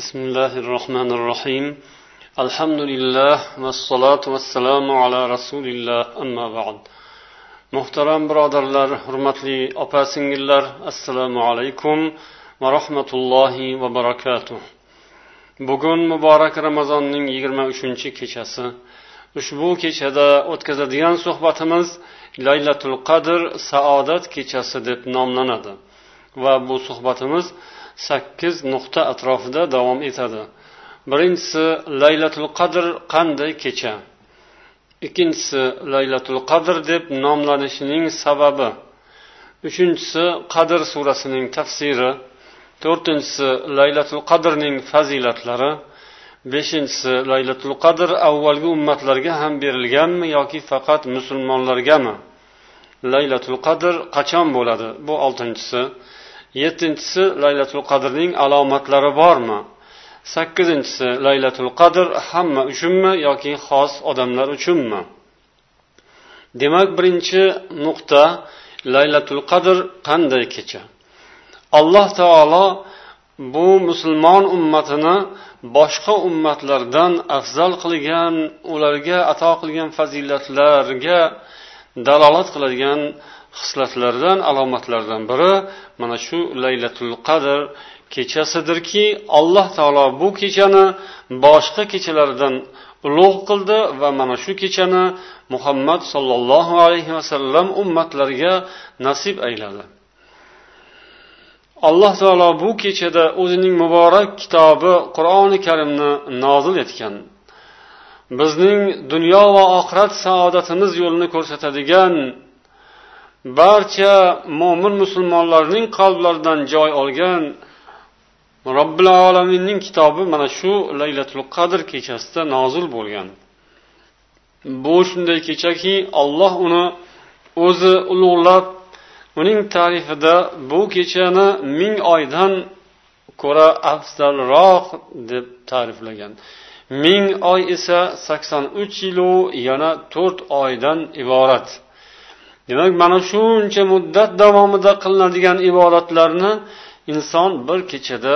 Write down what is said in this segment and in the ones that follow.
بسم الله الرحمن الرحيم الحمد لله والصلاة والسلام على رسول الله أما بعد muhtaram birodarlar hurmatli opa singillar assalomu alaykum va rahmatullohi va barakatuh bugun muborak ramazonning yigirma uchinchi kechasi ushbu kechada o'tkazadigan suhbatimiz laylatul qadr saodat kechasi deb nomlanadi va bu suhbatimiz sakkiz nuqta atrofida davom etadi. Birinchisi laylatul qadr qanday kecha? Ikkinchisi laylatul qadr deb nomlanishining sababi. Uchinchisi qadr surasining tafsiri. To'rtinchisi laylatul qadrning fazilatlari. Beshinchisi laylatul qadr avvalgi ummatlarga ham berilganmi yoki faqat musulmonlargami? Laylatul qadr qachon bo'ladi? Bu oltinchisi. Yettinchisi laylatul qadrning alomatlari bormi? Sakkizinchisi laylatul qadr hamma uchunmi yoki xos odamlar uchunmi? Demak birinchi nuqta laylatul qadr qanday kecha? Alloh taolo bu musulmon ummatini boshqa ummatlardan afzal qilgan ularga ato qilgan fazilatlarga dalolat qiladigan xislatlardan alomatlardan biri mana shu laylatul qadr kechasidirki alloh taolo bu kechani boshqa kechalardan ulug' qildi va mana shu kechani muhammad sollallohu alayhi vasallam ummatlariga nasib ayladi. Alloh taolo bu kechada o'zining muborak kitobi qur'oni karimni nozil etgan. Bizning dunyo va oxirat saodatimiz yo'lini ko'rsatadigan barcha mo'min musulmonlarning qalblaridan joy olgan robbil alaminning kitobi mana shu laylatul qadr kechasida nozil bo'lgan. Bu shunday kechaki olloh uni o'zi ulug'lab uning tarifida bu kechani ming oydan ko'ra afzalroq deb ta'riflagan. Ming oy esa sakson uch yilu yana to'rt oydan iborat. Demak mana shuncha muddat davomida qilinadigan ibodatlarni inson bir kechada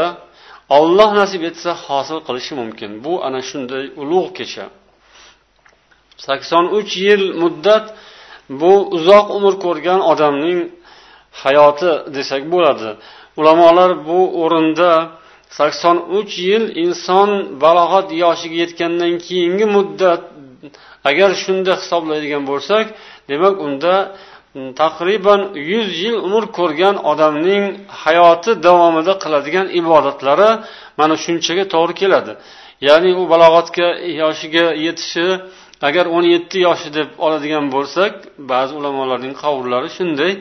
olloh nasib etsa hosil qilishi mumkin. Bu ana shunday ulug' kecha. sakson uch yil muddat bu uzoq umr ko'rgan odamning hayoti desak bo'ladi. Ulamolar bu o'rinda sakson uch yil inson balog'at yoshiga yetgandan keyingi muddat agar shunda hisoblaydigan bo'lsak demak unda taqriban yuz yil umr ko'rgan odamning hayoti davomida qiladigan ibodatlari mana shunchaga to'g'ri keladi. Ya'ni u balog'atga yoshiga yetishi agar o'n yetti yoshi deb oladigan bo'lsak ba'zi ulamolarning qavullari shunday.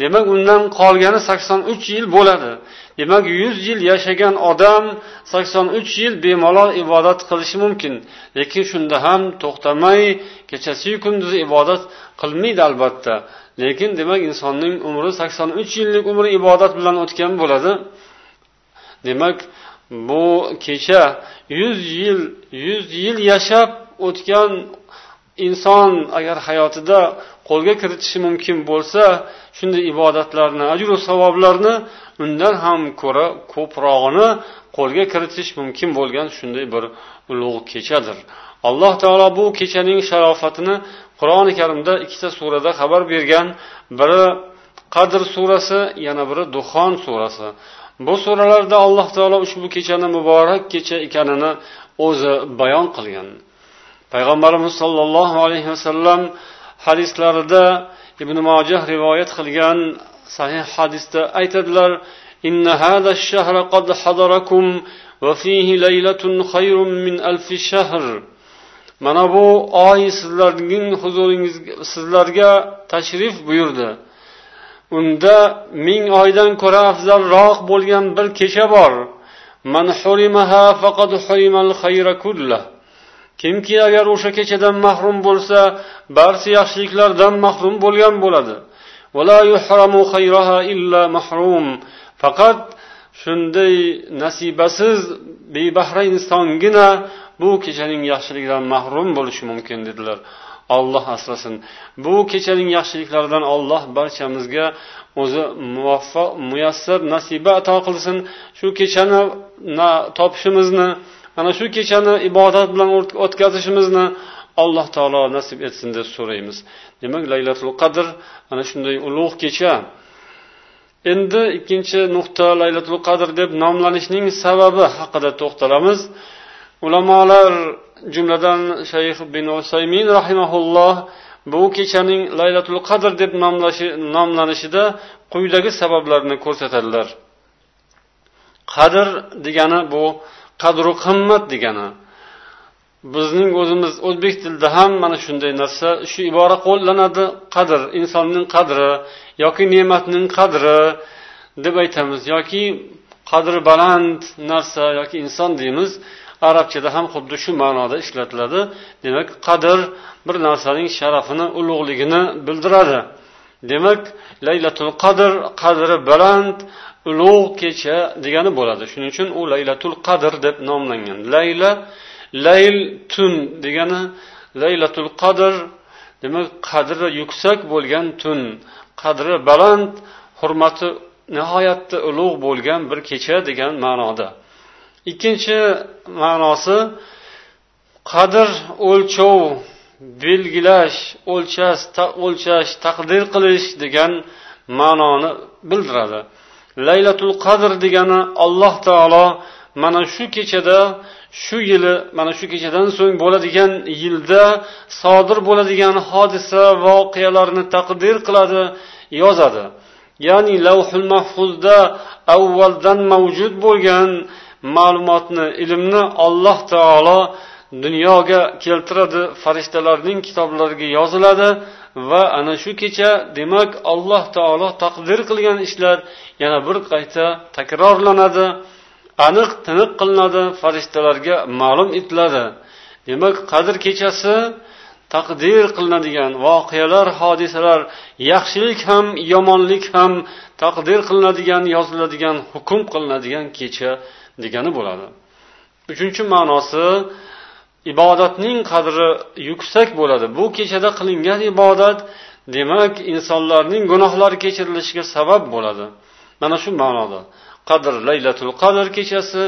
Demak undan qolgani sakson uch yil bo'ladi. Demak yuz yil yashagan odam sakson uch yil bemalol ibodat qilishi mumkin. Lekin shunda ham to'xtamay kechasiyu kunduzi ibodat qilmaydi albatta. Lekin demak insonning umri sakson uch yillik umri ibodat bilan o'tgan bo'ladi. Demak bu kecha yuz yil yuz yil yashab o'tgan inson agar hayotida qo'lga kiritishi mumkin bo'lsa shunday ibodatlarni ajru savoblarni undan ham ko'ra ko'prog'ini qo'lga kiritish mumkin bo'lgan shunday bir ulug' kechadir. Alloh taolo bu kechaning sharofatini qur'oni karimda ikkita surada xabar bergan. Biri qadr surasi yana biri duxon surasi. Bu suralarda alloh taolo ushbu kechani muborak kecha ekanini o'zi bayon qilgan. payg'ambarimiz sollallohu alayhi vasallam hadislarida ibn mojah rivoyat qilgan sahih hadisda aytadilar إن هذا الشهر قد حضركم وفيه ليلة خير من ألف شهر mana bu oy sizlarning huzuringizga sizlarga tashrif buyurdi unda ming oydan ko'ra afzalroq bo'lgan bir kecha bor man hurimaha faqad hurimal khayra kullah Kimki agar o'sha kechadan mahrum bo'lsa barcha yaxshiliklardan mahrum bo'lgan bo'ladi. Faqat shunday nasibasiz bebahra insongina bu kechaning yaxshiligidan mahrum bo'lishi mumkin dedilar. Olloh asrasin. Bu kechaning yaxshiliklaridan olloh barchamizga o'zi muvaffaq muyassar nasiba ato qilsin. Shu kechani topishimizni ana shu kechani ibodat bilan o'tkazishimizni alloh taolo nasib etsin deb so'raymiz. Demak laylatul qadr ana shunday ulug' kecha. Endi ikkinchi nuqta laylatul qadr deb nomlanishining sababi haqida to'xtalamiz. Ulamolar jumladan shayx bin usaymin rahimaulloh bu kechaning laylatul qadr deb nomlanishida quyidagi sabablarni ko'rsatadilar. Qadr degani bu qadru qimmat degani. Bizning o'zimiz o'zbek tilida ham mana shunday narsa shu ibora qo'llanadi. Qadr insonning qadri yoki ne'matning qadri deb aytamiz. Yoki qadri baland narsa yoki inson deymiz. Arabchada ham xuddi shu ma'noda ishlatiladi. Demak qadr bir narsaning sharafini ulug'ligini bildiradi. Demak laylatul qadr qadri baland ulug' kecha degani bo'ladi. Shuning uchun u laylatul qadr deb nomlangan. Layla layl tun degani laylatul qadr demak qadri yuksak bo'lgan tun qadri baland hurmati nihoyatda ulug' bo'lgan bir kecha degan ma'noda. Ikkinchi ma'nosi qadr o'lchov belgilash o'lchash o'lchash taqdir qilish degan ma'noni bildiradi. Laylatul qadr degani alloh taolo mana shu kechada shu yili mana shu kechadan so'ng bo'ladigan yilda sodir bo'ladigan hodisa voqealarni taqdir qiladi yozadi. Ya'ni lavhul mahfuzda avvaldan mavjud bo'lgan ma'lumotni ilmni alloh taolo dunyoga keltiradi farishtalarning kitoblariga yoziladi va ana shu kecha demak alloh taolo taqdir qilgan ishlar yana bir qayta takrorlanadi aniq tiniq qilinadi farishtalarga ma'lum etiladi. Demak qadr kechasi taqdir qilinadigan voqealar hodisalar yaxshilik ham yomonlik ham taqdir qilinadigan yoziladigan hukm qilinadigan kecha degani bo'ladi. Uchinchi ma'nosi ibodatning qadri yuksak bo'ladi. Bu kechada qilingan ibodat demak insonlarning gunohlari kechirilishiga sabab bo'ladi. Mana shu ma'noda. Qadr laylatul qadr kechasi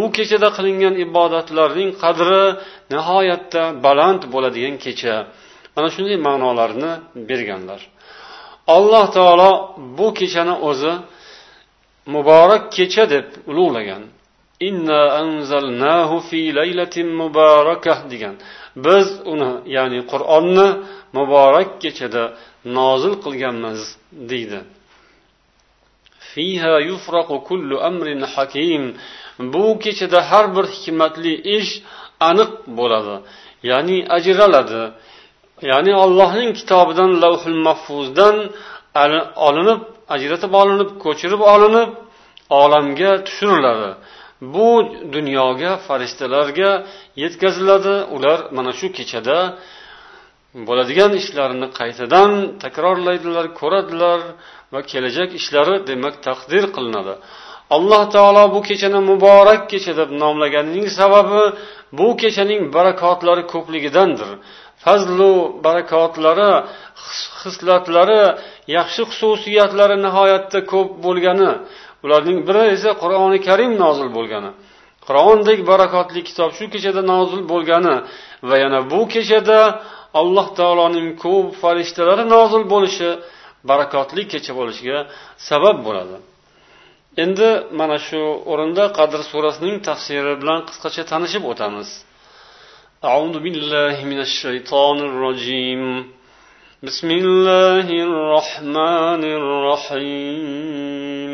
u kechada qilingan ibodatlarning qadri nihoyatda baland bo'ladigan kecha. Mana shunday ma'nolarni berganlar. Alloh taolo bu kechani o'zi muborak kecha deb ulug'lagan. Inna anzalnahu fi laylatin mubarakah degan. Biz uni ya'ni qur'onni muborak kechada nozil qilganmiz deydi. Fiha yufraqu kullu amrin hakim. Bu kechada har bir hikmatli ish aniq bo'ladi ya'ni ajraladi. Ya'ni allohning kitobidan lavhul mahfuzdan olinib ajratib olinib ko'chirib olinib olamga tushiriladi. Bu dunyoga farishtalarga yetkaziladi. Ular mana shu kechada bo'ladigan ishlarini qaytadan takrorlaydilar ko'radilar va kelajak ishlari demak taqdir qilinadi. Alloh taolo bu kechani muborak kecha deb nomlaganining sababi bu kechaning barakotlari ko'pligidandir. Fazlu barakotlari hislatlari yaxshi xususiyatlari nihoyatda ko'p bo'lgani ularning biri esa qur'oni karim nozil bo'lgani qur'ondek barakotli kitob shu kechada nozil bo'lgani va yana bu kechada alloh taoloning ko'p farishtalari nozil bo'lishi barakotli kecha bo'lishiga sabab bo'ladi endi mana shu o'rinda qadr surasining tafsiri bilan qisqacha tanishib o'tamiz أعوذ بالله من الشيطان الرجيم بسم الله الرحمن الرحيم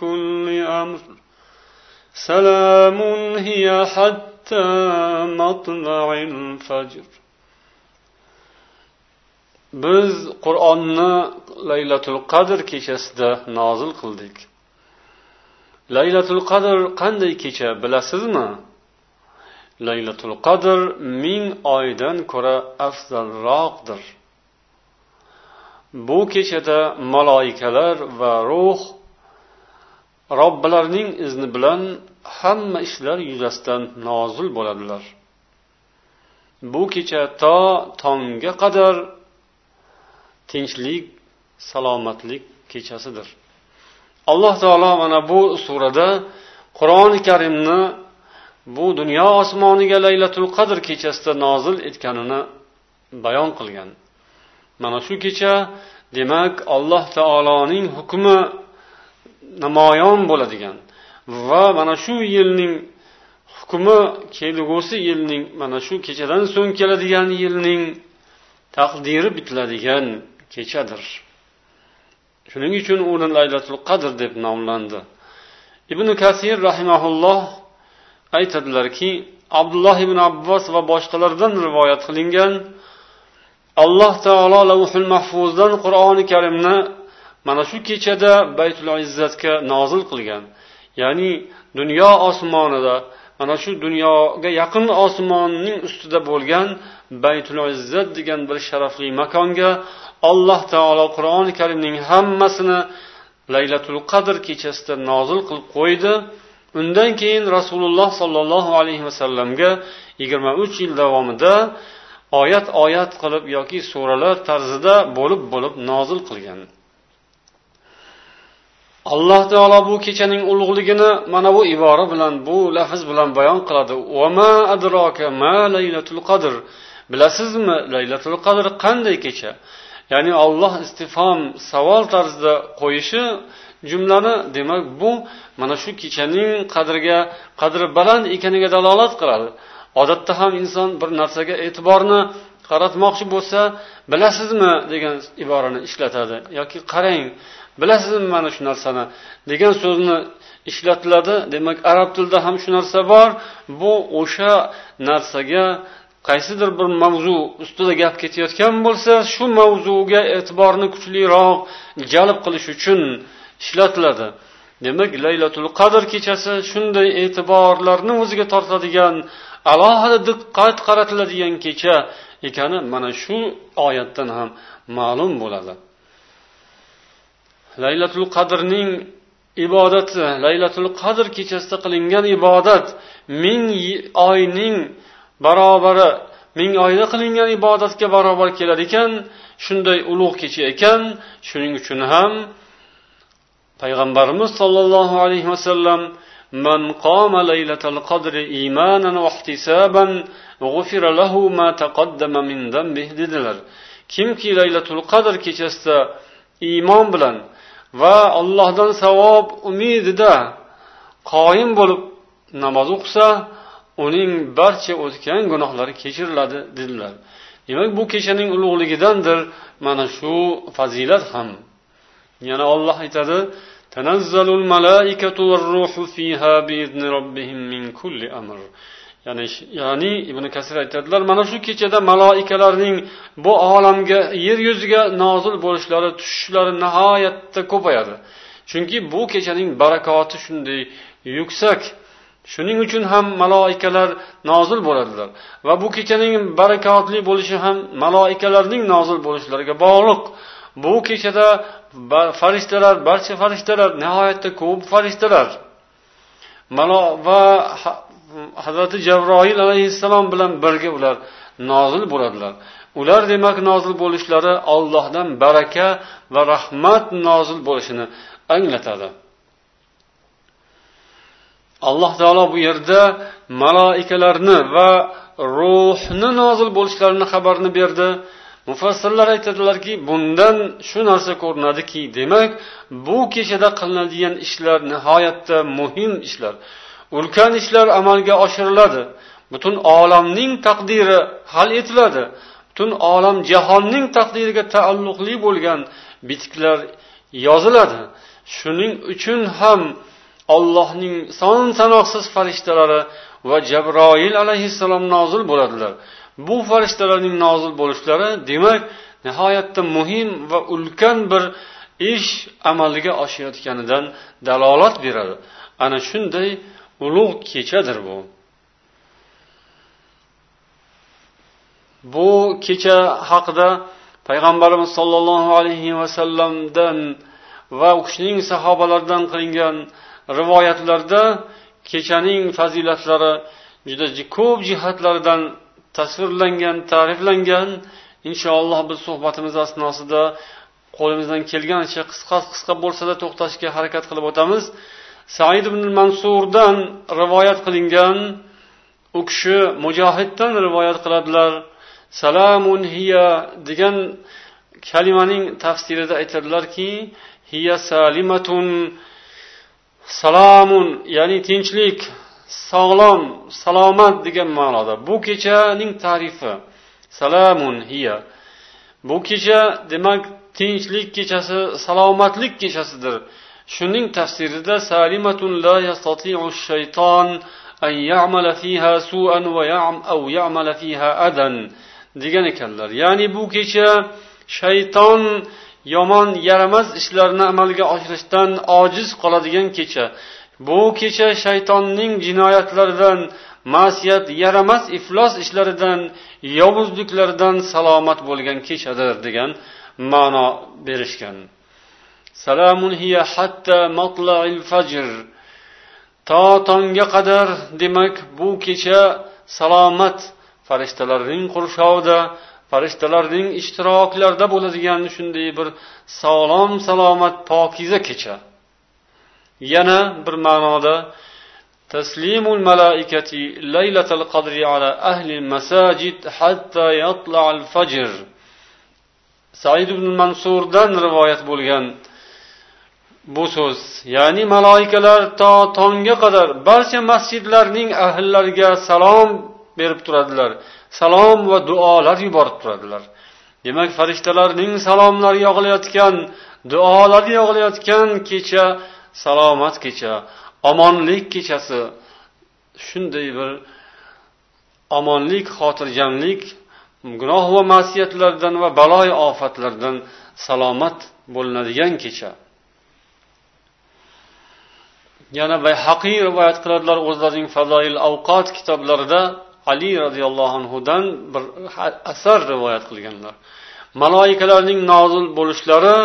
كل أمر سلام هي حتى مطلع الفجر biz qur'onni laylatul qadr kechasida nozil qildik laylatul qadr qanday kecha bilasizmi laylatul qadr ming oydan ko'ra afzalroqdir bu kechada maloikalar va ruh robbilarining izni bilan hamma ishlar yuzasidan nozil bo'ladilar. Bu kecha to tongga qadar tinchlik salomatlik kechasidir. Alloh taolo mana bu surada qur'oni karimni bu dunyo osmoniga laylatul qadr kechasida nozil etganini bayon qilgan. Mana shu kecha demak alloh taoloning hukmi namoyon bo'ladigan va mana shu yilning hukmi kelgusi yilning mana shu kechadan so'ng keladigan yilning taqdiri bitiladigan kechadir. Shuning uchun uni laylatul qadr deb nomlandi. Ibn kasir rahimaulloh aytadilarki abdulloh ibn abbos va boshqalardan rivoyat qilingan alloh taolo lavhul mahfuzdan qur'oni karimni mana shu kechada baytul izzatga nozil qilgan. Ya'ni dunyo osmonida mana shu dunyoga yaqin osmonning ustida bo'lgan baytul izzat degan bir sharafli makonga alloh taolo qur'oni karimning hammasini laylatul qadr kechasida nozil qilib qo'ydi. Undan keyin rasululloh sollallohu alayhi vasallamga yigirma uch yil davomida oyat oyat qilib yoki suralar tarzida bo'lib bo'lib nozil qilgan. Alloh taolo bu kechaning ulug'ligini mana bu ibora bilan bu lafz bilan bayon qiladi. Qadr. Bilasizmi laylatul qadr qanday kecha? Ya'ni olloh istifom savol tarzida qo'yishi jumlani demak bu mana shu kechaning qadriga qadri baland ekaniga dalolat qiladi. Odatda ham inson bir narsaga e'tiborni qaratmoqchi bo'lsa bilasizmi degan iborani ishlatadi. Yoki qarang bilasizmi mana shu narsani? Degan so'zni ishlatiladi demak arab tilida ham shu narsa bor. Bu o'sha narsaga qaysidir bir mavzu ustida gap ketayotgan bo'lsa shu mavzuga e'tiborni kuchliroq jalb qilish uchun ishlatiladi. Demak laylatul qadr kechasi shunday e'tiborlarni o'ziga tortadigan alohida diqqat qaratiladigan kecha ekani mana shu oyatdan ham ma'lum bo'ladi. laylatul qadrning ibodati laylatul qadr kechasida qilingan ibodat ming oyning barobari ming oyda qilingan ibodatga barobar kelar ekan shunday ulug' kecha ekan shuning uchun ham payg'ambarimiz sollallohu alayhi vasallam من قام ليلة القدر إيمانا واحتسابا غفر له ما تقدم من ذنبه dedilar kimki laylatul qadr kechasida iymon bilan va allohdan savob umidida qoyim bo'lib namoz o'qisa uning barcha o'tgan gunohlari kechiriladi dedilar demak bu kechaning ulug'ligidandir mana shu fazilat ham yana olloh aytadi تنزل الملائكة والروح فيها بإذن ربهم من كل أمر ya'ni ya'ni ibn kasir aytadilar mana shu kechada maloikalarning bu olamga yer yuziga nozil bo'lishlari tushishlari nihoyatda ko'payadi. Chunki bu kechaning barakoti shunday yuksak. Shuning uchun ham maloikalar nozil bo'ladilar va bu kechaning barakotli bo'lishi ham maloikalarning nozil bo'lishlariga bog'liq. Bu kechada farishtalar barcha farishtalar nihoyatda ko'p farishtalar. Va hazrati jabroil alayhissalom bilan birga ular nozil bo'ladilar. Ular demak nozil bo'lishlari ollohdan baraka va rahmat nozil bo'lishini anglatadi. Alloh taolo bu yerda maloikalarni va ruhni nozil bo'lishlarini xabarini berdi. Mufassirlar aytadilarki bundan shu narsa ko'rinadiki demak bu kechada qilinadigan ishlar nihoyatda muhim ishlar. Ulkan ishlar amalga oshiriladi. Butun olamning taqdiri hal etiladi. Butun olam jahonning taqdiriga taalluqli bo'lgan bitiklar yoziladi. Shuning uchun ham allohning son sanoqsiz farishtalari va jabroil alayhissalom nozil bo'ladilar. Bu farishtalarning nozil bo'lishlari demak nihoyatda muhim va ulkan bir ish amalga oshayotganidan dalolat beradi. Ana shunday ulug' kechadir bu. Bu kecha haqida payg'ambarimiz sollallohu alayhi vasallamdan va u kishining sahobalaridan qilingan rivoyatlarda kechaning fazilatlari juda ko'p jihatlaridan tasvirlangan ta'riflangan. Inshaalloh biz suhbatimiz asnosida qo'limizdan kelganicha qisqa qisqa bo'lsada to'xtashga harakat qilib o'tamiz. Said ibn mansurdan rivoyat qilingan u kishi mujohiddan rivoyat qiladilar. Salamun hiya degan kalimaning tafsirida aytadilarki hiya salimatun salomun ya'ni tinchlik sog'lom salomat degan ma'noda. Bu kechaning tarifi. Salamun hiya. Bu kecha demak tinchlik kechasi salomatlik kechasidir. Shuning tafsirida salimatun la yastati'u shayton an ya'mala fiha su'an va ya'm aw ya'mala fiha adan degan ekanlar. Ya'ni bu kecha shayton yomon yaramas ishlarni amalga oshirishdan ojiz qoladigan kecha. Bu kecha shaytonning jinoyatlaridan masiyat yaramas iflos ishlaridan yovuzliklaridan salomat bo'lgan kechadir degan ma'no berishgan. salamun hiya hatta matla'il fajr to tongga qadar demak bu kecha salomat farishtalarning qurshovida farishtalarning ishtiroklarida bo'ladigan shunday bir sog'lom salomat pokiza kecha yana bir ma'noda تسليم الملائكة ليلة القدر على أهل المساجد حتى يطلع الفجر said ibn mansurdan rivoyat bo'lgan bu so'z ya'ni maloikalar to tongga qadar barcha masjidlarning ahllariga salom berib turadilar. Salom va duolar yuborib turadilar. Demak farishtalarning salomlari yog'ilayotgan duolari yog'ilayotgan kecha salomat kecha omonlik kechasi shunday bir omonlik xotirjamlik gunoh va masiyatlardan va baloy ofatlardan salomat bo'linadigan kecha. Yana bayhaqiy rivoyat qiladilar o'zlarining fazoil avqot kitoblarida ali roziyallohu anhudan bir asar rivoyat qilganlar. Maloikalarning nozil bo'lishlari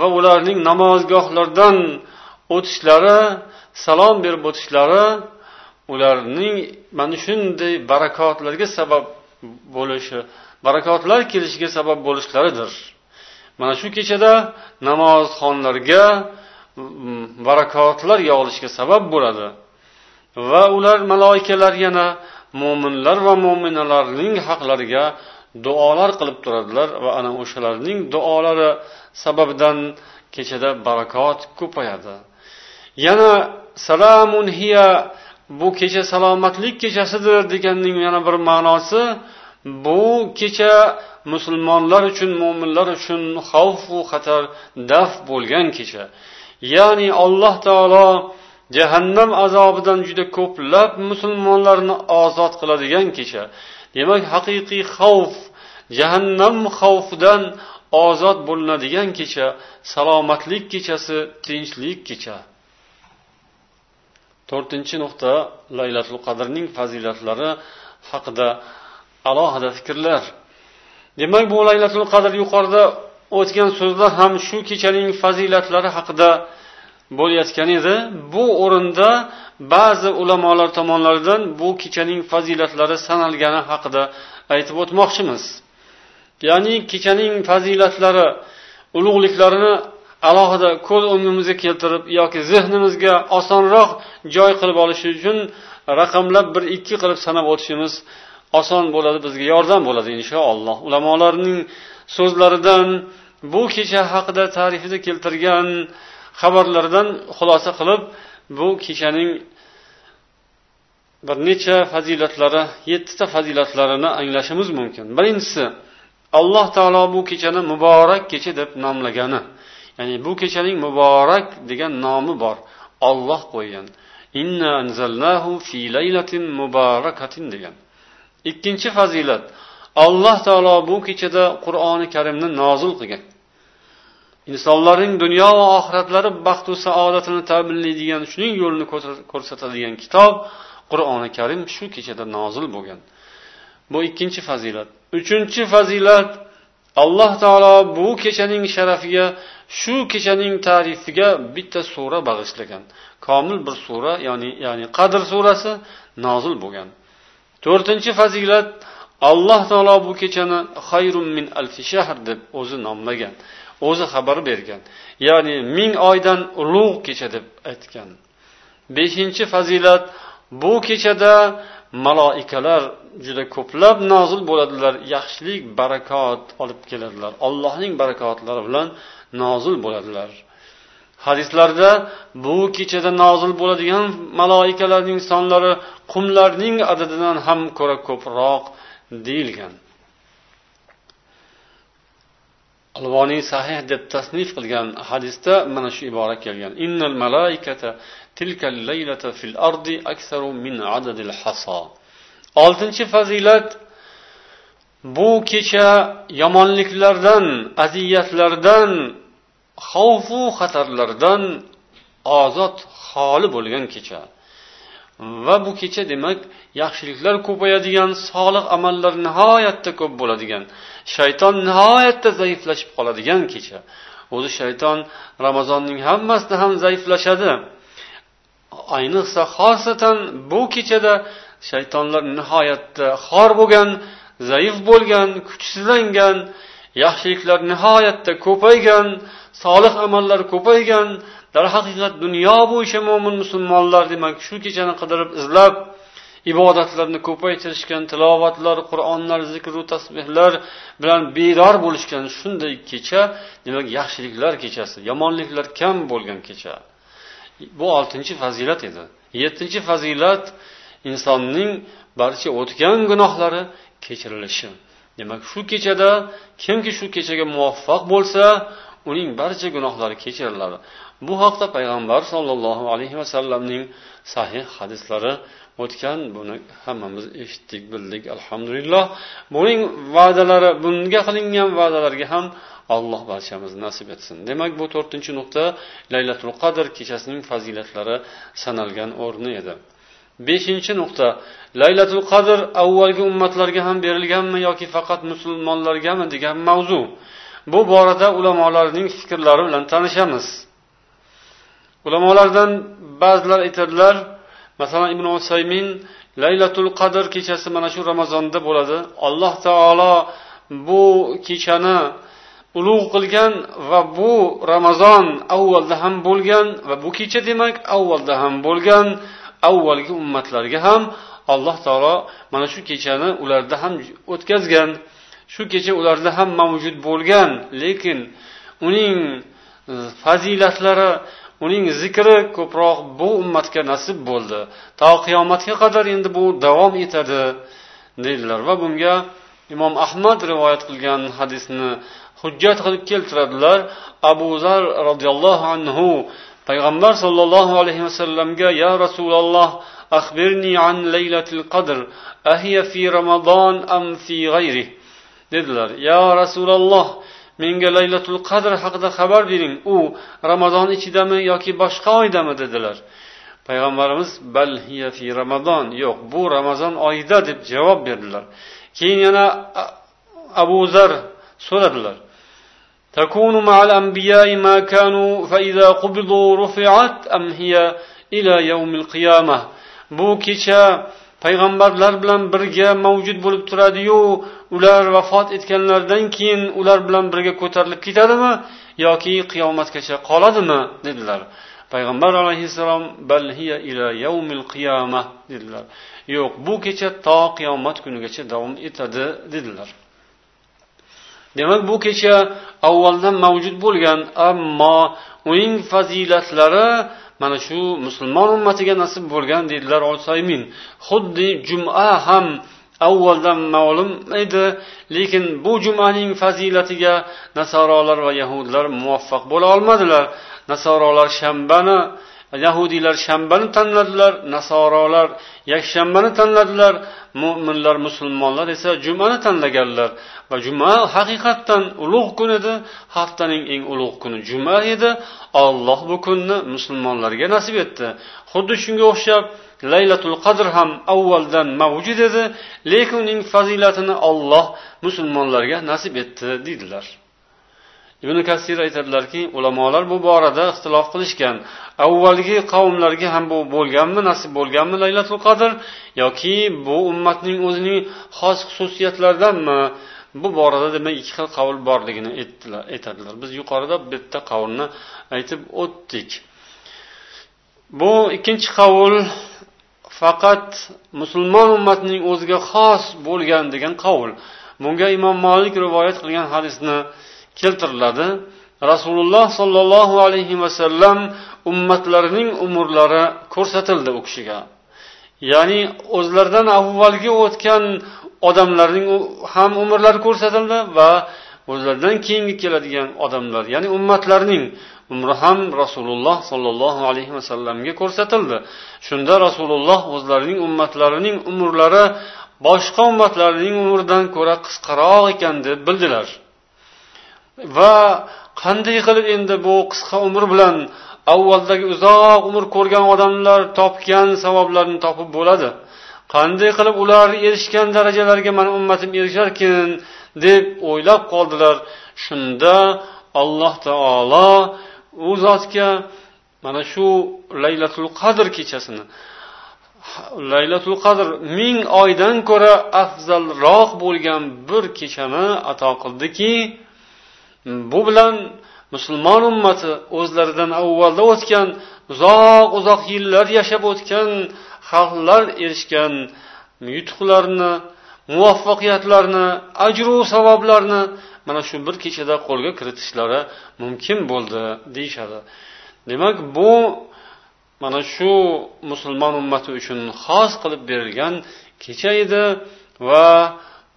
va ularning namozgohlardan o'tishlari salom berib o'tishlari ularning mana shunday barakotlarga sabab bo'lishi barakotlar kelishiga sabab bo'lishlaridir. Mana shu kechada namozxonlarga barakotlar yog'ilishiga sabab bo'ladi. Va ular maloikalar yana mo'minlar va mo'minalarning haqlariga duolar qilib turadilar va ana o'shalarning duolari sababidan kechada barakot ko'payadi. Yana salamun hiya bu kecha salomatlik kechasidir deganning yana bir ma'nosi bu kecha musulmonlar uchun mo'minlar uchun xavfu xatar daf bo'lgan kecha. Ya'ni alloh taolo jahannam azobidan juda ko'plab musulmonlarni ozod qiladigan kecha demak haqiqiy xavf jahannam xavfidan ozod bo'linadigan kecha salomatlik kechasi tinchlik kecha. To'rtinchi nuqta laylatul qadrning fazilatlari haqida alohida fikrlar. Demak bu laylatul qadr yuqorida o'tgan so'zlar ham shu kechaning fazilatlari haqida bo'layotgan edi. Bu o'rinda ba'zi ulamolar tomonlaridan bu kechaning fazilatlari sanalgani haqida aytib o'tmoqchimiz. Ya'ni kechaning fazilatlari ulug'liklarini alohida ko'z o'ngimizga keltirib yoki zehnimizga osonroq joy qilib olish uchun raqamlab bir ikki qilib sanab o'tishimiz oson bo'ladi bizga yordam bo'ladi inshaalloh. Ulamolarning so'zlaridan bu kecha haqida tarifida keltirgan xabarlardan xulosa qilib bu kechaning bir necha fazilatlari yettita fazilatlarini anglashimiz mumkin. Birinchisi alloh taolo bu kechani muborak kecha deb nomlagani. Ya'ni bu kechaning muborak degan nomi bor. Olloh qo'ygan. Inna anzalnahu fi laylatin mubarakatin degan. Ikkinchi fazilat alloh taolo bu kechada qur'oni karimni nozil qilgan. Insonlarning dunyo va oxiratlari baxtu saodatini ta'minlaydigan shuning yo'lini ko'rsatadigan kitob qur'oni karim shu kechada nozil bo'lgan. Bu ikkinchi fazilat. Uchinchi fazilat alloh taolo bu kechaning sharafiga shu kechaning tarifiga bitta sura bag'ishlagan. Komil bir sura ya'ni ya'ni qadr surasi nozil bo'lgan. To'rtinchi fazilat alloh taolo bu kechani xayrun min alfi shahr deb o'zi nomlagan. O'zi xabar bergan. Ya'ni ming oydan ulug' kecha deb aytgan. Beshinchi fazilat bu kechada maloikalar juda ko'plab nozil bo'ladilar yaxshilik barakot olib keladilar. Allohning barakotlari bilan nozil bo'ladilar. Hadislarda bu kechada nozil bo'ladigan maloikalarning sonlari qumlarning adadidan ham ko'ra ko'proq deyilgan. Alvoniy sahih deb tasnif qilgan hadisda mana shu ibora kelgan. Innal malaikata tilkal laylata fil ardi aksaru min adadil hasa. Oltinchi fazilat bu kecha yomonliklardan aziyatlardan xavfu xatarlardan ozod xoli bo'lgan kecha. Va bu kecha demak yaxshiliklar ko'payadigan solih amallar nihoyatda ko'p bo'ladigan. Shayton nihoyatda zaiflashib qoladigan kecha. O'zi shayton ramazonning hammasida ham zaiflashadi. Ayniqsa xosatan bu kechada shaytonlar nihoyatda xor bo'lgan zaif bo'lgan kuchsizlangan yaxshiliklar nihoyatda ko'paygan solih amallar ko'paygan darhaqiqat dunyo bo'yicha mo'min musulmonlar demak shu kechani qidirib izlab ibodatlarni ko'paytirishgan tilovatlar qur'onlar zikru tasbehlar bilan bedor bo'lishgan shunday kecha demak yaxshiliklar kechasi yomonliklar kam bo'lgan kecha. Bu oltinchi fazilat edi. Yettinchi fazilat insonning barcha o'tgan gunohlari kechirilishi. Demak shu kechada kimki shu kechaga muvaffaq bo'lsa uning barcha gunohlari kechiriladi bu haqda payg'ambar sollallohu alayhi vasallamning sahih hadislari o'tgan buni hammamiz eshitdik bildik alhamdulillah. Buning va'dalari bunga qilingan va'dalarga ham alloh barchamizni nasib etsin. Demak bu to'rtinchi nuqta laylatul qadr kechasining fazilatlari sanalgan o'rni edi. Beshinchi nuqta laylatul qadr avvalgi ummatlarga ham berilganmi yoki faqat musulmonlargami degan mavzu. Bu borada ulamolarning fikrlari bilan tanishamiz. Ulamolardan ba'zilar aytadilar masalan ibn usaymin laylatul qadr kechasi mana shu ramazonda bo'ladi. Alloh taolo bu kechani ulug' qilgan va bu ramazon avvalda ham bo'lgan va bu kecha demak avvalda ham bo'lgan avvalgi ummatlarga ham alloh taolo mana shu kechani ularda ham o'tkazgan. Shu kecha ularda ham mavjud bo'lgan lekin uning fazilatlari uning zikri ko'proq bu ummatga nasib bo'ldi. To qiyomatga qadar endi bu davom etadi deydilar. Va bunga imom ahmad rivoyat qilgan hadisni hujjat qilib keltiradilar. Abu zar roziyallohu anhu payg'ambar sollallohu alayhi vasallamga ya rasululloh axbirni an laylatil qadr ahiya fi ramazon am fi g'ayri dedilar. Yo rasululloh menga laylatul qadr haqida xabar bering u ramazon ichidami yoki boshqa oydami dedilar payg'ambarimiz bal hiya fi ramazon yo'q bu ramazon oyida deb javob berdilar keyin yana abu zar so'radilar تكون مع الأنبياء ما كانوا فإذا قبضوا رفعت أم هي إلى يوم القيامة bu kecha payg'ambarlar bilan birga mavjud bo'lib turadiyu ular vafot etganlaridan keyin ular bilan birga ko'tarilib ketadimi yoki qiyomatgacha qoladimi dedilar. Payg'ambar alayhissalom bal hiya ila yawmil qiyama dedilar. Yo'q bu kecha to qiyomat kunigacha davom etadi dedilar. Demak bu kecha avvaldan mavjud bo'lgan ammo uning fazilatlari mana shu musulmon ummatiga nasib bo'lgan dedilar olsaymin xuddi juma ham avvaldan ma'lum edi lekin bu jumaning fazilatiga nasorolar va yahudlar muvaffaq bo'la olmadilar. Nasorolar shanbani yahudiylar shanbani tanladilar nasorolar yakshanbani tanladilar mo'minlar musulmonlar esa jumani tanlaganlar. Va juma haqiqatdan ulug' kun edi haftaning eng ulug' kuni juma edi. Olloh bu kunni musulmonlarga nasib etdi. Xuddi shunga o'xshab laylatul qadr ham avvaldan mavjud edi lekin uning fazilatini olloh musulmonlarga nasib etdi deydilar. Ibn kasir aytadilarki ulamolar bu borada ixtilof qilishgan. Avvalgi qavmlarga ham bu bo'lganmi nasib bo'lganmi laylatul qadr yoki bu ummatning o'zining xos xususiyatlaridanmi bu borada demak ikki xil qavl borligini aytadilar. Biz yuqorida bitta qavlni aytib o'tdik. Bu ikkinchi qavl faqat musulmon ummatining o'ziga xos bo'lgan degan qavl bunga imom molik rivoyat qilgan hadisni keltiriladi. Rasululloh sollallohu alayhi vasallam ummatlarining umrlari ko'rsatildi u kishiga. Ya'ni o'zlaridan avvalgi o'tgan odamlarning ham umrlari ko'rsatildi va o'zlaridan keyingi keladigan odamlar ya'ni ummatlarning umri ham rasululloh sollallohu alayhi vasallamga ko'rsatildi. Shunda rasululloh o'zlarining ummatlarining umrlari boshqa ummatlarning umridan ko'ra qisqaroq ekan deb bildilar. Va qanday qilib endi bu qisqa umr bilan avvaldagi uzoq umr ko'rgan odamlar topgan savoblarni topib bo'ladi? Qanday qilib ular erishgan darajalarga mani ummatim erisharkin deb o'ylab qoldilar. Shunda alloh taolo u zotga mana shu laylatul qadr kechasini. Laylatul qadr ming oydan ko'ra afzalroq bo'lgan bir kechani ato qildiki bu bilan musulmon ummati o'zlaridan avvalda o'tgan uzoq uzoq yillar yashab o'tgan xalqlar erishgan yutuqlarni muvaffaqiyatlarni ajru savoblarni mana shu bir kechada qo'lga kiritishlari mumkin bo'ldi deyishadi. Demak bu mana shu musulmon ummati uchun xos qilib berilgan kecha edi va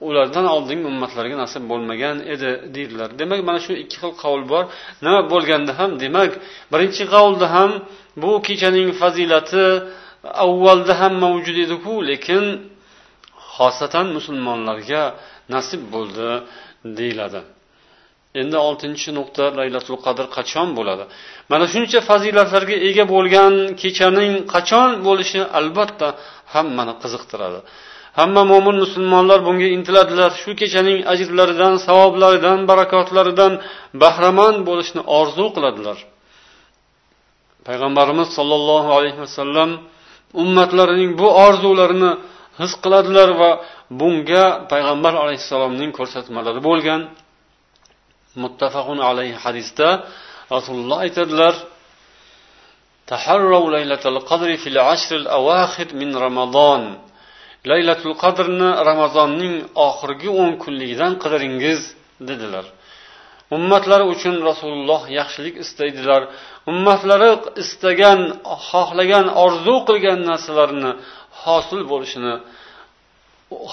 ulardan oldingi ummatlarga nasib bo'lmagan edi deydilar. Demak mana shu ikki xil qavl bor. Nima bo'lganda ham demak birinchi qavlda ham bu kechaning fazilati avvalda ham mavjud ediku lekin xosatan musulmonlarga nasib bo'ldi. Deyiladi. Endi oltinchi nuqta laylatul qadr qachon bo'ladi? Mana shuncha fazilatlarga ega bo'lgan kechaning qachon bo'lishi albatta hammani qiziqtiradi. Hamma mo'min musulmonlar bunga intiladilar. Shu kechaning ajrlaridan savoblaridan barakotlaridan bahramand bo'lishni orzu qiladilar. Payg'ambarimiz sollallohu alayhi vasallam ummatlarining bu orzularini his qiladilar va bunga payg'ambar alayhissalomning ko'rsatmalari bo'lgan. Muttafaqun alayhi hadisda rasululloh aytadilar taharrav laylatul qadri fil ashril awaxir min ramazon laylatul qadrni ramazonning oxirgi 10 kunligidan qidiringiz dedilar. Ummatlari uchun rasululloh yaxshilik istaydilar. Ummatlari istagan xohlagan orzu qilgan narsalarni hosil bo'lishini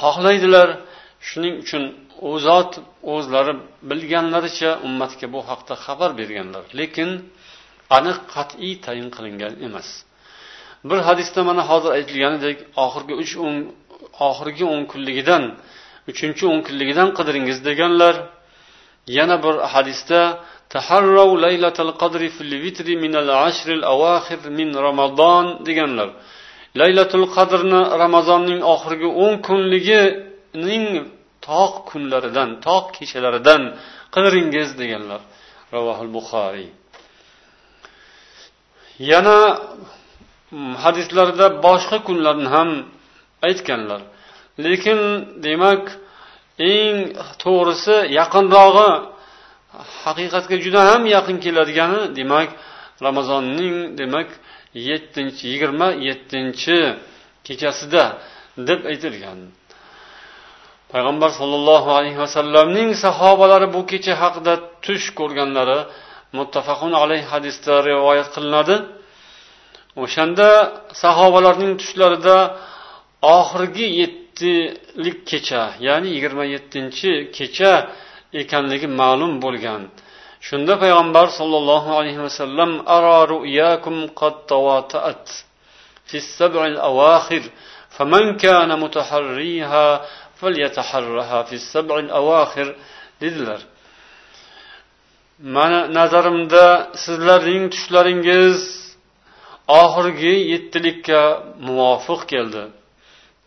xohlaydilar. Shuning uchun u zot o'zlari bilganlaricha ummatga bu haqda xabar berganlar. Lekin aniq qat'iy tayin qilingan emas. Bir hadisda mana hozir aytilganidek oxirgi uch o'n oxirgi o'n kunligidan uchinchi o'n kunligidan qidiringiz deganlar yana bir hadisda taharrav laylatal qadri fil vitri minal ashril avaxir min ramazon deganlar. Laylatul qadrni ramazonning oxirgi o'n kunligining toq kunlaridan toq kechalaridan qidiringiz deganlar. Ravohil buxoriy yana mm, hadislarda boshqa kunlarni ham aytganlar. Lekin demak eng to'g'risi yaqinrog'i haqiqatga juda ham yaqin keladigani demak ramazonning demak yettinchi yigirma yettinchi kechasida deb aytilgan. Payg'ambar sollallohu alayhi vasallamning sahobalari bu kecha haqida tush ko'rganlari muttafaqun alayhi hadisda rivoyat qilinadi. O'shanda sahobalarning tushlarida oxirgi yettilik kecha ya'ni yigirma yettinchi kecha ekanligi ma'lum bo'lgan. Shunda payg'ambar sollallohu alayhi vasallam ara ru'yakum qad tawata'at fi sab'i al-awakhir faman kana mutaharriha falyataharraha fi sab'i al-awakhir dedilar. Mana nazarimda sizlarning tushlaringiz oxirgi yettilikka muvofiq keldi.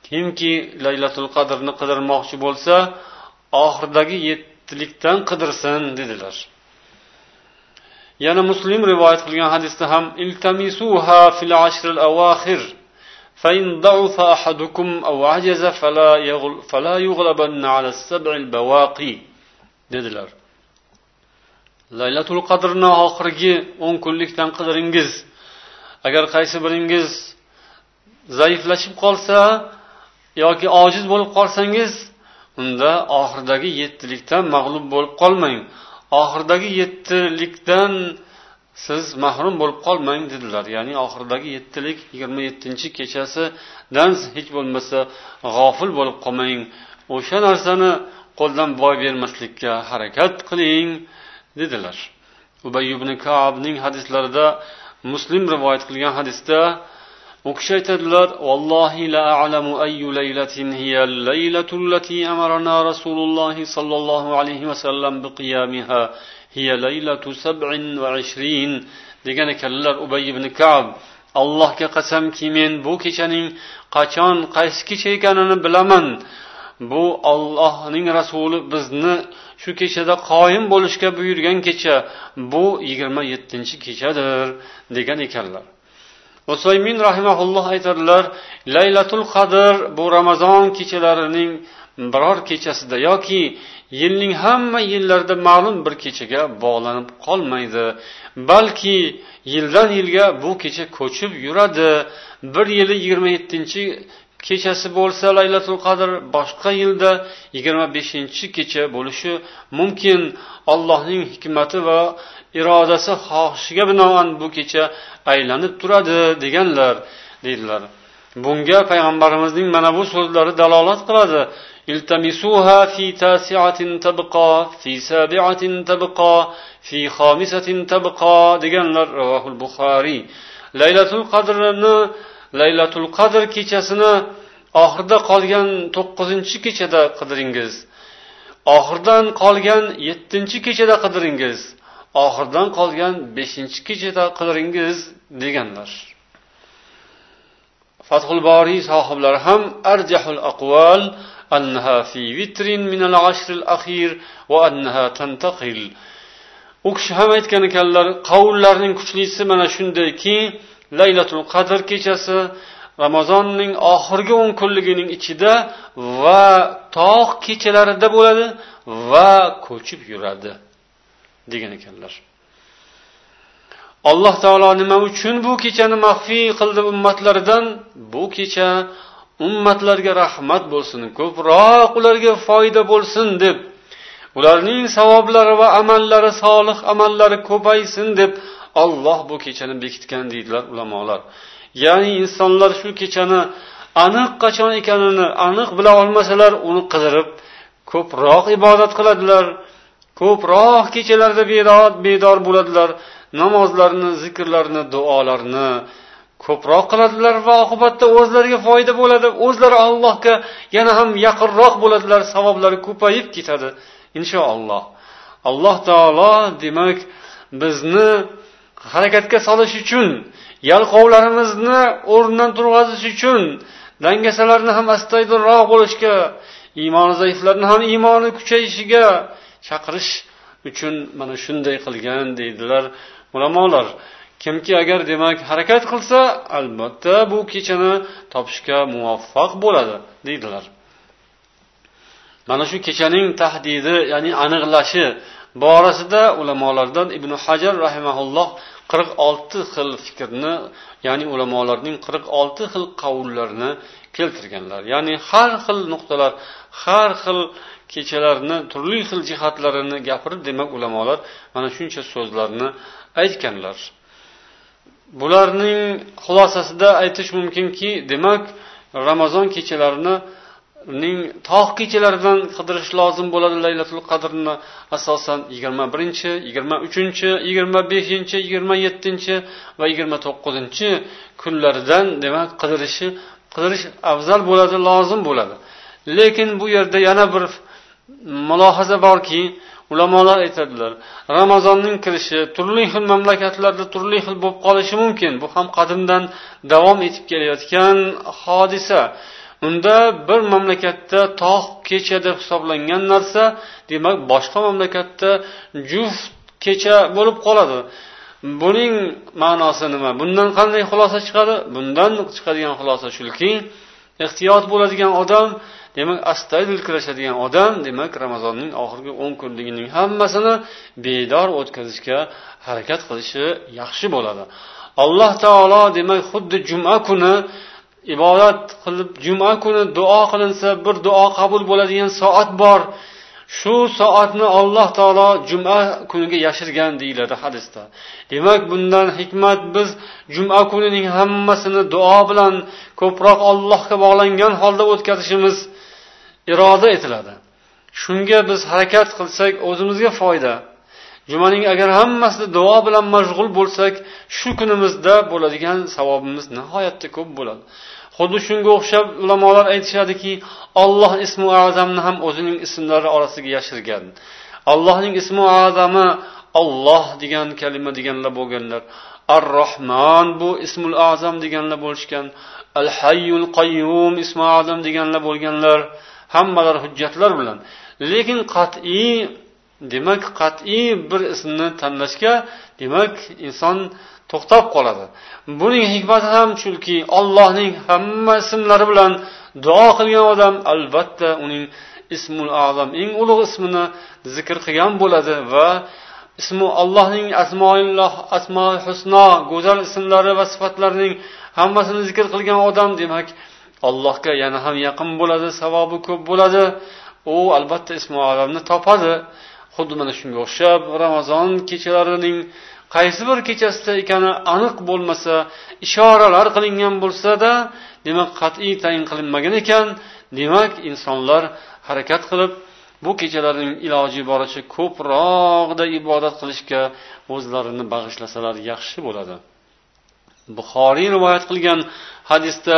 Kimki laylatul qadrni qidirmoqchi bo'lsa oxirdagi yettilikdan qidirsin dedilar. yana muslim rivoyat qilgan hadisda ham iltamisuha fil ashril avaxir فإن ضعف أحدكم أو عجز فلا, يغل فلا يغلبن على السبع البواقي dedilar laylatul qadrni oxirgi o'n kunlikdan qidiringiz agar qaysi biringiz zaiflashib qolsa yoki ojiz bo'lib qolsangiz unda oxirdagi yettilikdan mag'lub bo'lib qolmang Oxirdagi yettilikdan siz mahrum bo'lib qolmang dedilar. Ya'ni oxirdagi yettilik yigirma yettinchi kechasidan hech bo'lmasa g'ofil bo'lib qolmang. O'sha narsani qo'ldan boy bermaslikka harakat qiling dedilar. Ubay ibn kabning hadislarida muslim rivoyat qilgan hadisda u kishi aytadilar vallohi la a'lamu ayyu laylatin hiya al-laylatu allati amarna rasululloh sollallohu alayhi vasallam biqiyamiha. Hiya laylatu sab'in va ishrin. Degan ekanlar ubay ibn kab. Allohga qasamki men bu kechaning qachon qaysi kecha ekanini bilaman. Bu ollohning rasuli bizni shu kechada qoyim bo'lishga buyurgan kecha. Bu yigirma yettinchi kechadir. Degan ekanlar. Usaymin rahimaulloh aytadilar laylatul qadr bu ramazon kechalarining biror kechasida yoki yilning hamma yillarida ma'lum bir kechaga bog'lanib qolmaydi. Balki yildan yilga bu kecha ko'chib yuradi. Bir yili yigirma yettinchi kechasi bo'lsa laylatul qadr boshqa yilda yigirma beshinchi kecha bo'lishi mumkin allohning hikmati va irodasi xohishiga binoan bu kecha aylanib turadi deganlar deydilar bunga payg'ambarimizning mana bu so'zlari dalolat qiladi التمسوها في تاسعة تبقى في سابعة تبقى في خامسة تبقى deganlar ravohul buxoriy laylatul qadrni laylatul qadr kechasini oxirida qolgan to'qqizinchi kechada qidiringiz oxirdan qolgan yettinchi kechada qidiringiz oxirdan qolgan beshinchi kechada qidiringiz deganlar fathul boriy sohiblari ham arjahul aqval أنها في وتر من العشر الأخير وأنها تنتقل u kishi ham aytgan ekanlar qavullarning kuchlisi mana shundayki laylatul qadr kechasi ramazonning oxirgi o'n kunligining ichida va tog' kechalarida bo'ladi va ko'chib yuradi degan ekanlar. Alloh taolo nima uchun bu kechani maxfiy qildi ummatlaridan? Bu kecha ummatlarga rahmat bo'lsin ko'proq ularga foyda bo'lsin deb ularning savoblari va amallari solih amallari ko'paysin deb olloh bu kechani bekitgan deydilar ulamolar. Ya'ni insonlar shu kechani aniq qachon ekanini aniq bila olmasalar uni qidirib ko'proq ibodat qiladilar ko'proq kechalarda bedor bedor bo'ladilar namozlarni zikrlarni duolarni ko'proq qiladilar va oqibatda o'zlariga foyda bo'ladi. O'zlari allohga yana ham yaqinroq bo'ladilar savoblari ko'payib ketadi inshaalloh alloh taolo demak bizni harakatga solish uchun yalqovlarimizni o'rnidan turg'azish uchun dangasalarni ham astoydilroq bo'lishga iymoni zaiflarni ham iymoni kuchayishiga chaqirish uchun mana shunday qilgan deydilar ulamolar. Kimki agar demak harakat qilsa albatta bu kechani topishga muvaffaq bo'ladi deydilar. Mana shu kechaning tahdidi ya'ni aniqlashi borasida ulamolardan ibn hajar rahimaulloh qirq olti xil fikrni ya'ni ulamolarning qirq olti xil qavullarini keltirganlar. Ya'ni har xil nuqtalar har xil kechalarni turli xil jihatlarini gapirib demak ulamolar mana shuncha so'zlarni aytganlar. Bularning xulosasida aytish mumkinki demak ramazon kechalarini ning tog' kechalaridan qidirish lozim bo'ladi laylatul qadrni. Asosan yigirma birinchi yigirma uchinchi yigirma beshinchi yigirma yettinchi va yigirma to'qqizinchi kunlaridan demak qidirishi qidirish afzal bo'ladi lozim bo'ladi. Lekin bu yerda yana bir mulohaza borki ulamolar aytadilar ramazonning kirishi turli xil mamlakatlarda turli xil bo'lib qolishi mumkin. Bu ham qadimdan davom etib kelayotgan hodisa. Unda bir mamlakatda tog' kecha deb hisoblangan narsa demak boshqa mamlakatda juft kecha bo'lib qoladi. Buning ma'nosi nima? Bundan qanday xulosa chiqadi? Bundan chiqadigan xulosa shuki ehtiyot bo'ladigan odam demak astoydil kurashadigan odam demak ramazonning oxirgi o'n kunligining hammasini bedor o'tkazishga harakat qilishi yaxshi bo'ladi. Alloh taolo demak xuddi juma kuni ibodat qilib juma kuni duo qilinsa bir duo qabul bo'ladigan soat bor. Shu soatni alloh taolo juma kuniga yashirgan deyiladi hadisda. Demak bundan hikmat biz juma kunining hammasini duo bilan ko'proq allohga bog'langan holda o'tkazishimiz iroda etiladi. Shunga biz harakat qilsak o'zimizga foyda. Jumaning agar hammasida duo bilan mashg'ul bo'lsak shu kunimizda bo'ladigan savobimiz nihoyatda ko'p bo'ladi. Xuddi shunga o'xshab ulamolar aytishadiki olloh ismi azamni ham o'zining ismlari orasiga yashirgan. Allohning ismi azami olloh degan kalima deganlar bo'lganlar. Ar rohmon bu ismul azam deganlar bo'lishgan. Al hayyul qayyum ismi azam deganlar bo'lganlar. Hammalari hujjatlar bilan. Lekin qat'iy demak qat'iy bir ismni tanlashga demak inson to'xtab qoladi. Buning hikmati ham shuki ollohning hamma ismlari bilan duo qilgan odam albatta uning ismul azam eng ulug' ismini zikr qilgan bo'ladi va ismi allohning asmoilloh asmoi husno go'zal ismlari va sifatlarining hammasini zikr qilgan odam demak allohga yana ham yaqin bo'ladi savobi ko'p bo'ladi. U albatta ismi azamni topadi. Xuddi mana shunga o'xshab ramazon kechalarining qaysi bir kechasida ekani aniq bo'lmasa ishoralar qilingan bo'lsada demak qat'iy tayin qilinmagan ekan. Demak insonlar harakat qilib bu kechalarning iloji boricha ko'proqda ibodat qilishga o'zlarini bag'ishlasalar yaxshi bo'ladi. Buxoriy rivoyat qilgan hadisda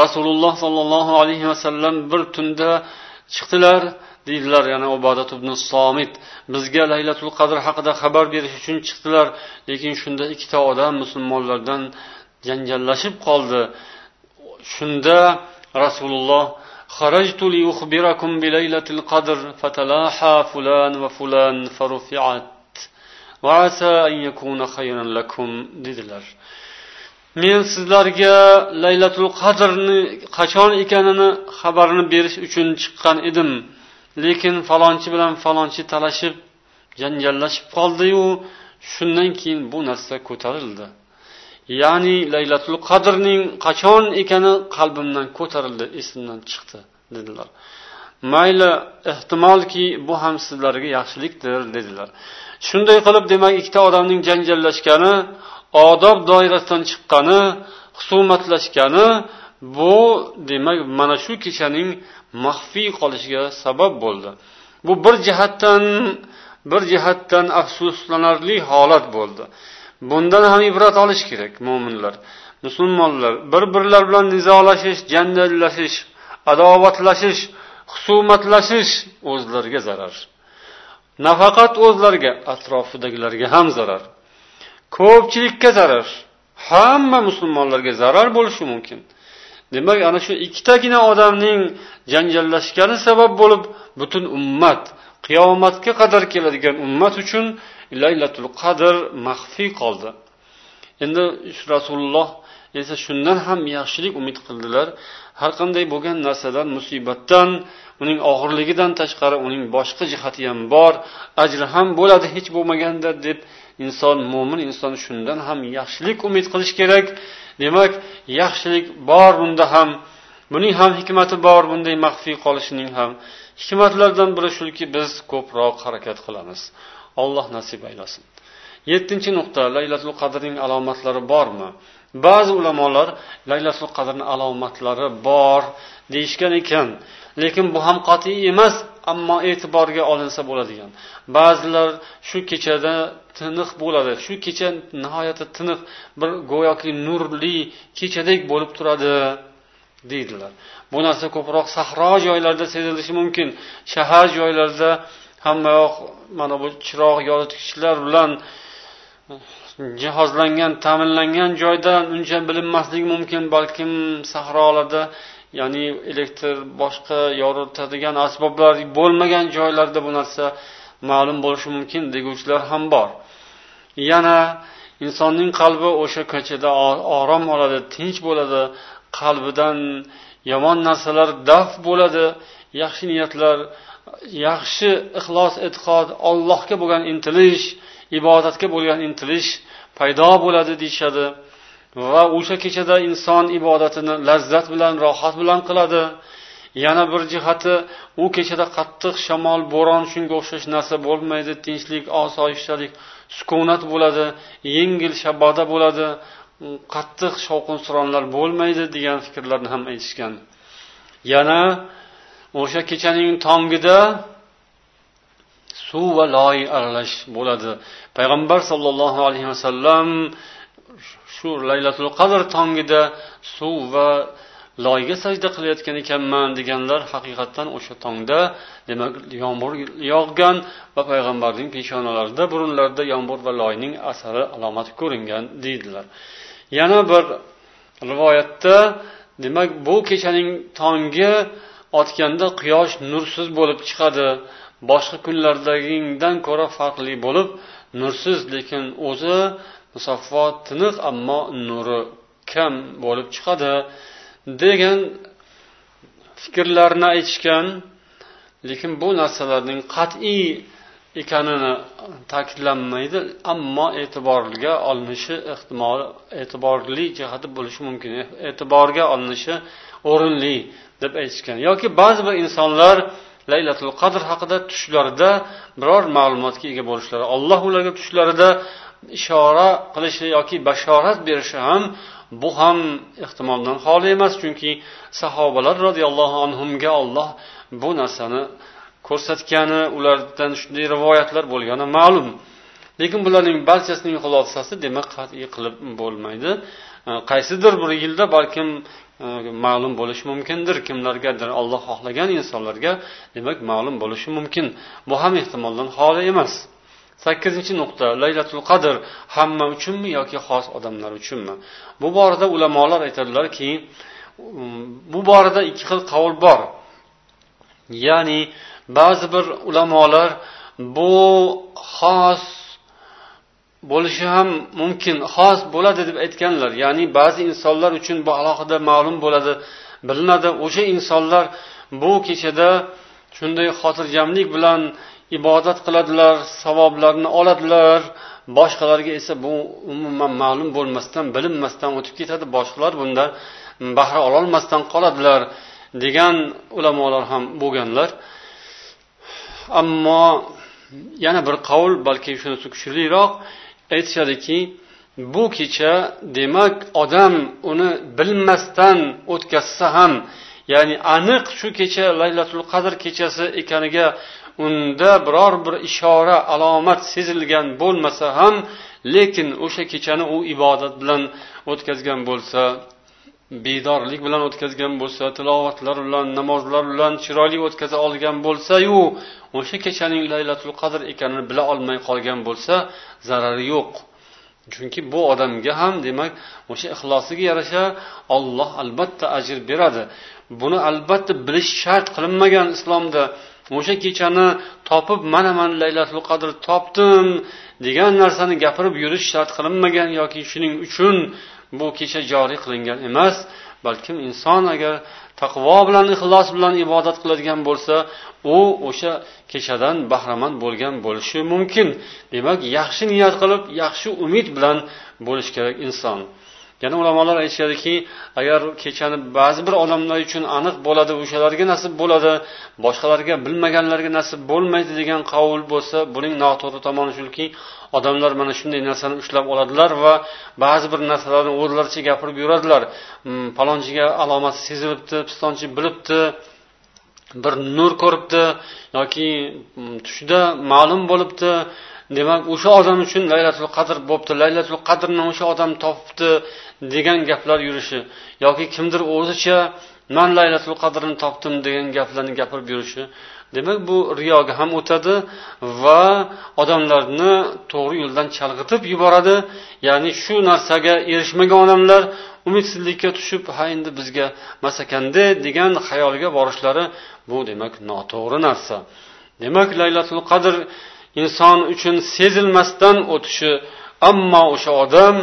rasululloh sollallohu alayhi vasallam bir tunda chiqdilar. deydilar yana ubodat ibn somit bizga laylatul qadr haqida xabar berish uchun chiqdilar lekin shunda ikkita odam musulmonlardan janjallashib qoldi shunda rasululloh خرجت لأخبركم بليلة القدر فتلاحى فلان وفلان فرفعت وعسى أن يكون خيرا لكم dedilar men sizlarga laylatul qadrni qachon ekanini xabarini berish uchun chiqqan edim Lekin falonchi bilan falonchi talashib janjallashib qoldiyu shundan keyin bu narsa ko'tarildi. Ya'ni laylatul qadrning qachon ekani qalbimdan ko'tarildi esimdan chiqdi dedilar. Mayli ehtimolki bu ham sizlarga yaxshilikdir dedilar. Shunday qilib demak ikkita odamning janjallashgani odob doirasidan chiqqani husumatlashgani bu demak mana shu kechaning maxfiy qolishiga sabab bo'ldi. Bu bir jihatdan bir jihatdan afsuslanarli holat bo'ldi. Bundan ham ibrat olish kerak mo'minlar musulmonlar bir birlar bilan nizolashish janjallashish adovatlashish husumatlashish o'zlariga zarar. Nafaqat o'zlariga atrofidagilarga ham zarar. Ko'pchilikka zarar. Hamma musulmonlarga zarar bo'lishi mumkin. Demak ana shu ikkitagina odamning janjallashgani sabab bo'lib butun ummat qiyomatga qadar keladigan ummat uchun laylatul qadr maxfiy qoldi. Endi rasululloh esa shundan ham yaxshilik umid qildilar. Har qanday bo'lgan narsadan musibatdan uning og'irligidan tashqari uning boshqa jihati ham bor ajri ham bo'ladi hech bo'lmaganda deb inson mo'min inson shundan ham yaxshilik umid qilish kerak. Demak yaxshilik bor bunda ham buning ham hikmati bor bunday maxfiy qolishining ham. Hikmatlaridan biri shuki biz ko'proq harakat qilamiz. Alloh nasib aylasin. Yettinchi nuqta laylatul qadrning alomatlari bormi? Ba'zi ulamolar laylatul qadrni alomatlari bor deyishgan ekan. Lekin bu ham qat'iy emas ammo e'tiborga olinsa bo'ladigan. Ba'zilar shu kechada tiniq bo'ladi. Shu kecha nihoyatda tiniq bir go'yoki nurli kechadek bo'lib turadi deydilar. Bu narsa ko'proq sahro joylarda sezilishi mumkin. Shahar joylarida hammayoq mana bu chiroq yoritgichlar bilan jihozlangan ta'minlangan joyda uncha bilinmasligi mumkin balkim sahrolarda ya'ni elektr boshqa yoritadigan asboblar bo'lmagan joylarda bu narsa ma'lum bo'lishi mumkin deguvchilar ham bor. Yana insonning qalbi o'sha ko'chada orom oladi tinch bo'ladi qalbidan yomon narsalar daf bo'ladi yaxshi niyatlar yaxshi ixlos e'tiqod ollohga bo'lgan intilish ibodatga bo'lgan intilish paydo bo'ladi deyishadi. Va o'sha kechada inson ibodatini lazzat bilan rohat bilan qiladi. Yana bir jihati u kechada qattiq shamol bo'ron shunga o'xshash narsa bo'lmaydi tinchlik osoyishtalik sukunat bo'ladi yengil shaboda bo'ladi mm, qattiq shovqin suronlar bo'lmaydi degan fikrlarni ham aytishgan. Yana o'sha kechaning tongida suv va loy aralash bo'ladi. Payg'ambar sollallohu alayhi vasallam shu laylatul qadr tongida suv va loyga sajda qilayotgan ekanman deganlar haqiqatdan o'sha tongda demak yomg'ir yog'gan va payg'ambarning peshonalarida burunlarida yomg'ir va loyning asari alomati ko'ringan deydilar. Yana bir rivoyatda demak bu kechaning tongi otganda quyosh nursiz bo'lib chiqadi. Boshqa kunlardagidan ko'ra farqli bo'lib nursiz lekin o'zi musaffo tiniq ammo nuri kam bo'lib chiqadi degan fikrlarni aytishgan. Lekin bu narsalarning qat'iy ekanini ta'kidlanmaydi ammo e'tiborga olinishi ehtimoli e'tiborli jihati bo'lishi mumkin e'tiborga olinishi o'rinli deb aytishgan. Yoki ba'zi bir insonlar laylatul qadr haqida tushlarida biror ma'lumotga ega bo'lishlari alloh ularga tushlarida ishora qilishi yoki bashorat berishi ham bu ham ehtimoldan xoli emas. Chunki sahobalar roziyallohu anhumga olloh bu narsani ko'rsatgani ulardan shunday rivoyatlar bo'lgani ma'lum. Lekin bularning barchasining xulosasi demak qat'iy qilib bo'lmaydi. E, qaysidir bir yilda balkim e, ma'lum bo'lishi mumkindir. Kimlargadir olloh xohlagan insonlarga demak ma'lum bo'lishi mumkin. Bu ham ehtimoldan xoli emas. Sakkizinchi nuqta laylatul qadr hamma uchunmi yoki xos odamlar uchunmi? Bu borada ulamolar aytadilarki um, bu borada ikki xil qavl bor. Ya'ni ba'zi bir ulamolar bu xos bo'lishi ham mumkin xos bo'ladi deb aytganlar. Ya'ni ba'zi insonlar uchun bu alohida ma'lum bo'ladi bilinadi. O'sha insonlar bu kechada shunday xotirjamlik bilan ibodat qiladilar savoblarni oladilar. Boshqalarga esa bu umuman ma'lum bo'lmasdan bilinmasdan o'tib ketadi. Boshqalar bundan bahra ololmasdan qoladilar degan ulamolar ham bo'lganlar. Ammo yana bir qavl balki shunisi kuchliroq aytishadiki bu kecha demak odam uni bilmasdan o'tkazsa ham ya'ni aniq shu kecha laylatul qadr kechasi ekaniga unda biror bir ishora alomat sezilgan bo'lmasa ham lekin o'sha kechani u ibodat bilan o'tkazgan bo'lsa bedorlik bilan o'tkazgan bo'lsa tilovatlar bilan namozlar bilan chiroyli o'tkaza olgan bo'lsayu o'sha kechaning laylatul qadr ekanini bila olmay qolgan bo'lsa zarari yo'q. Chunki bu odamga ham demak o'sha ixlosiga yarasha olloh albatta ajr beradi. Buni albatta bilish shart qilinmagan islomda o'sha kechani topib mana man laylatul qadr topdim degan narsani gapirib yurish shart qilinmagan yoki shuning uchun bu kecha joriy qilingan emas. Balkim inson agar taqvo bilan ixlos bilan ibodat qiladigan bo'lsa u o'sha kechadan bahramand bo'lgan bo'lishi mumkin. Demak yaxshi niyat qilib yaxshi umid bilan bo'lishi kerak inson. Yana ulamolar aytishadiki agar kechani ba'zi bir odamlar uchun aniq bo'ladi o'shalarga nasib bo'ladi boshqalarga bilmaganlarga nasib bo'lmaydi degan qovul bo'lsa buning noto'g'ri tomoni shuki odamlar mana shunday narsani ushlab oladilar va ba'zi bir narsalarni o'zlaricha gapirib yuradilar. Mm, palonchiga alomati sezilibdi pistonchi bilibdi bir nur ko'ribdi yoki mm, tushida ma'lum bo'libdi. Demak o'sha odam uchun laylatul qadr bo'libdi laylatul qadrni o'sha odam topibdi degan gaplar yurishi yoki kimdir o'zicha man laylatul qadrni topdim degan gaplarni gapirib yurishi demak bu riyoga ham o'tadi va odamlarni to'g'ri yo'ldan chalg'itib yuboradi. Ya'ni shu narsaga erishmagan odamlar umidsizlikka tushib ha endi bizga masakanda degan xayolga borishlari bu demak noto'g'ri narsa. Demak laylatul qadr inson uchun sezilmasdan o'tishi ammo o'sha odam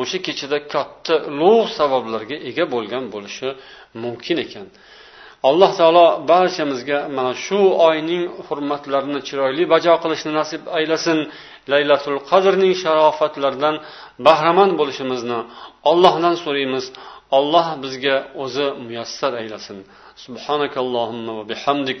o'sha kechada katta ulug' savoblarga ega bo'lgan bo'lishi mumkin ekan. Alloh taolo barchamizga mana shu oyning hurmatlarini chiroyli bajo qilishni nasib aylasin. Laylatul qadrning sharofatlaridan bahramand bo'lishimizni ollohdan so'raymiz. Olloh bizga o'zi muyassar aylasin. Subhanakallohumma va bihamdik.